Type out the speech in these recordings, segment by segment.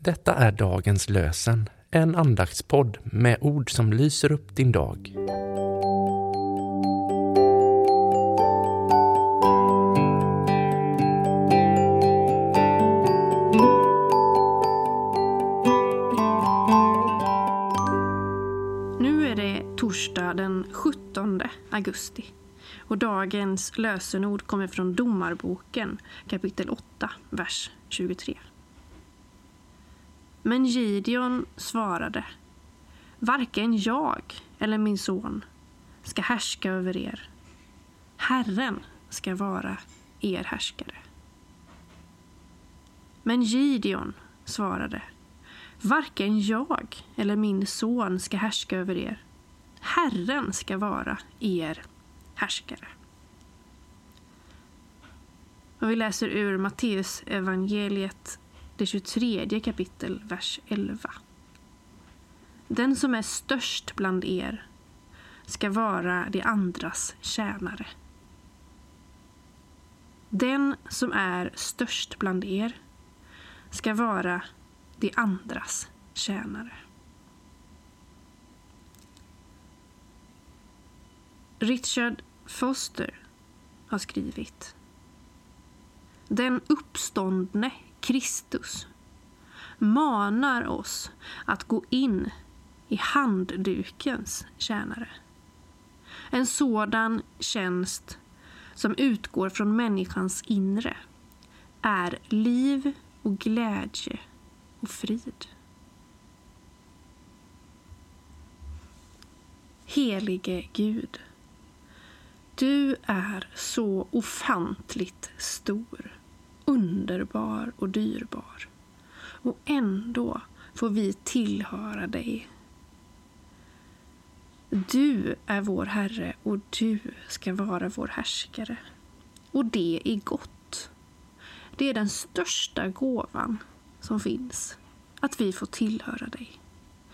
Detta är dagens lösen, en andaktspodd med ord som lyser upp din dag. Nu är det torsdag den 17 augusti och dagens lösenord kommer från Domarboken kapitel 8, vers 23. Men Gideon svarade Varken jag eller min son ska härska över er. Herren ska vara er härskare. Men Gideon svarade Varken jag eller min son ska härska över er. Herren ska vara er härskare. Och vi läser ur Matteus evangeliet det 23 kapitel, vers 11. Den som är störst bland er ska vara de andras tjänare. Den som är störst bland er ska vara de andras tjänare. Richard Foster har skrivit Den uppståndne Kristus manar oss att gå in i handdukens tjänare. En sådan tjänst som utgår från människans inre är liv och glädje och frid. Helige Gud, du är så ofantligt stor, underbar och dyrbar. Och ändå får vi tillhöra dig. Du är vår Herre och du ska vara vår härskare. Och det är gott. Det är den största gåvan som finns, att vi får tillhöra dig.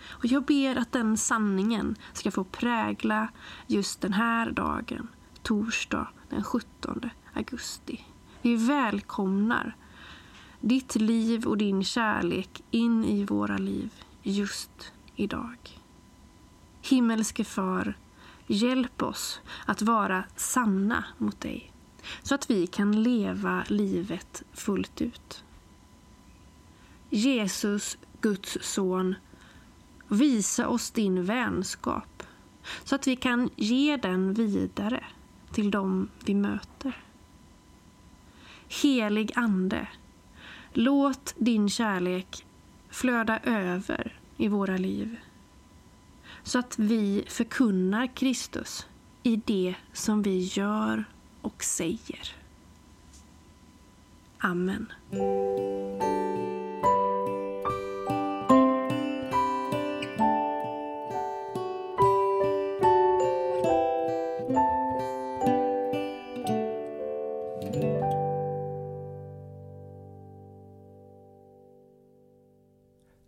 Och jag ber att den sanningen ska få prägla just den här dagen, torsdag den 17 augusti. Vi välkomnar ditt liv och din kärlek in i våra liv just idag. Himmelske Far, hjälp oss att vara sanna mot dig så att vi kan leva livet fullt ut. Jesus, Guds son, visa oss din vänskap så att vi kan ge den vidare till dem vi möter. Helig Ande, låt din kärlek flöda över i våra liv så att vi förkunnar Kristus i det som vi gör och säger. Amen.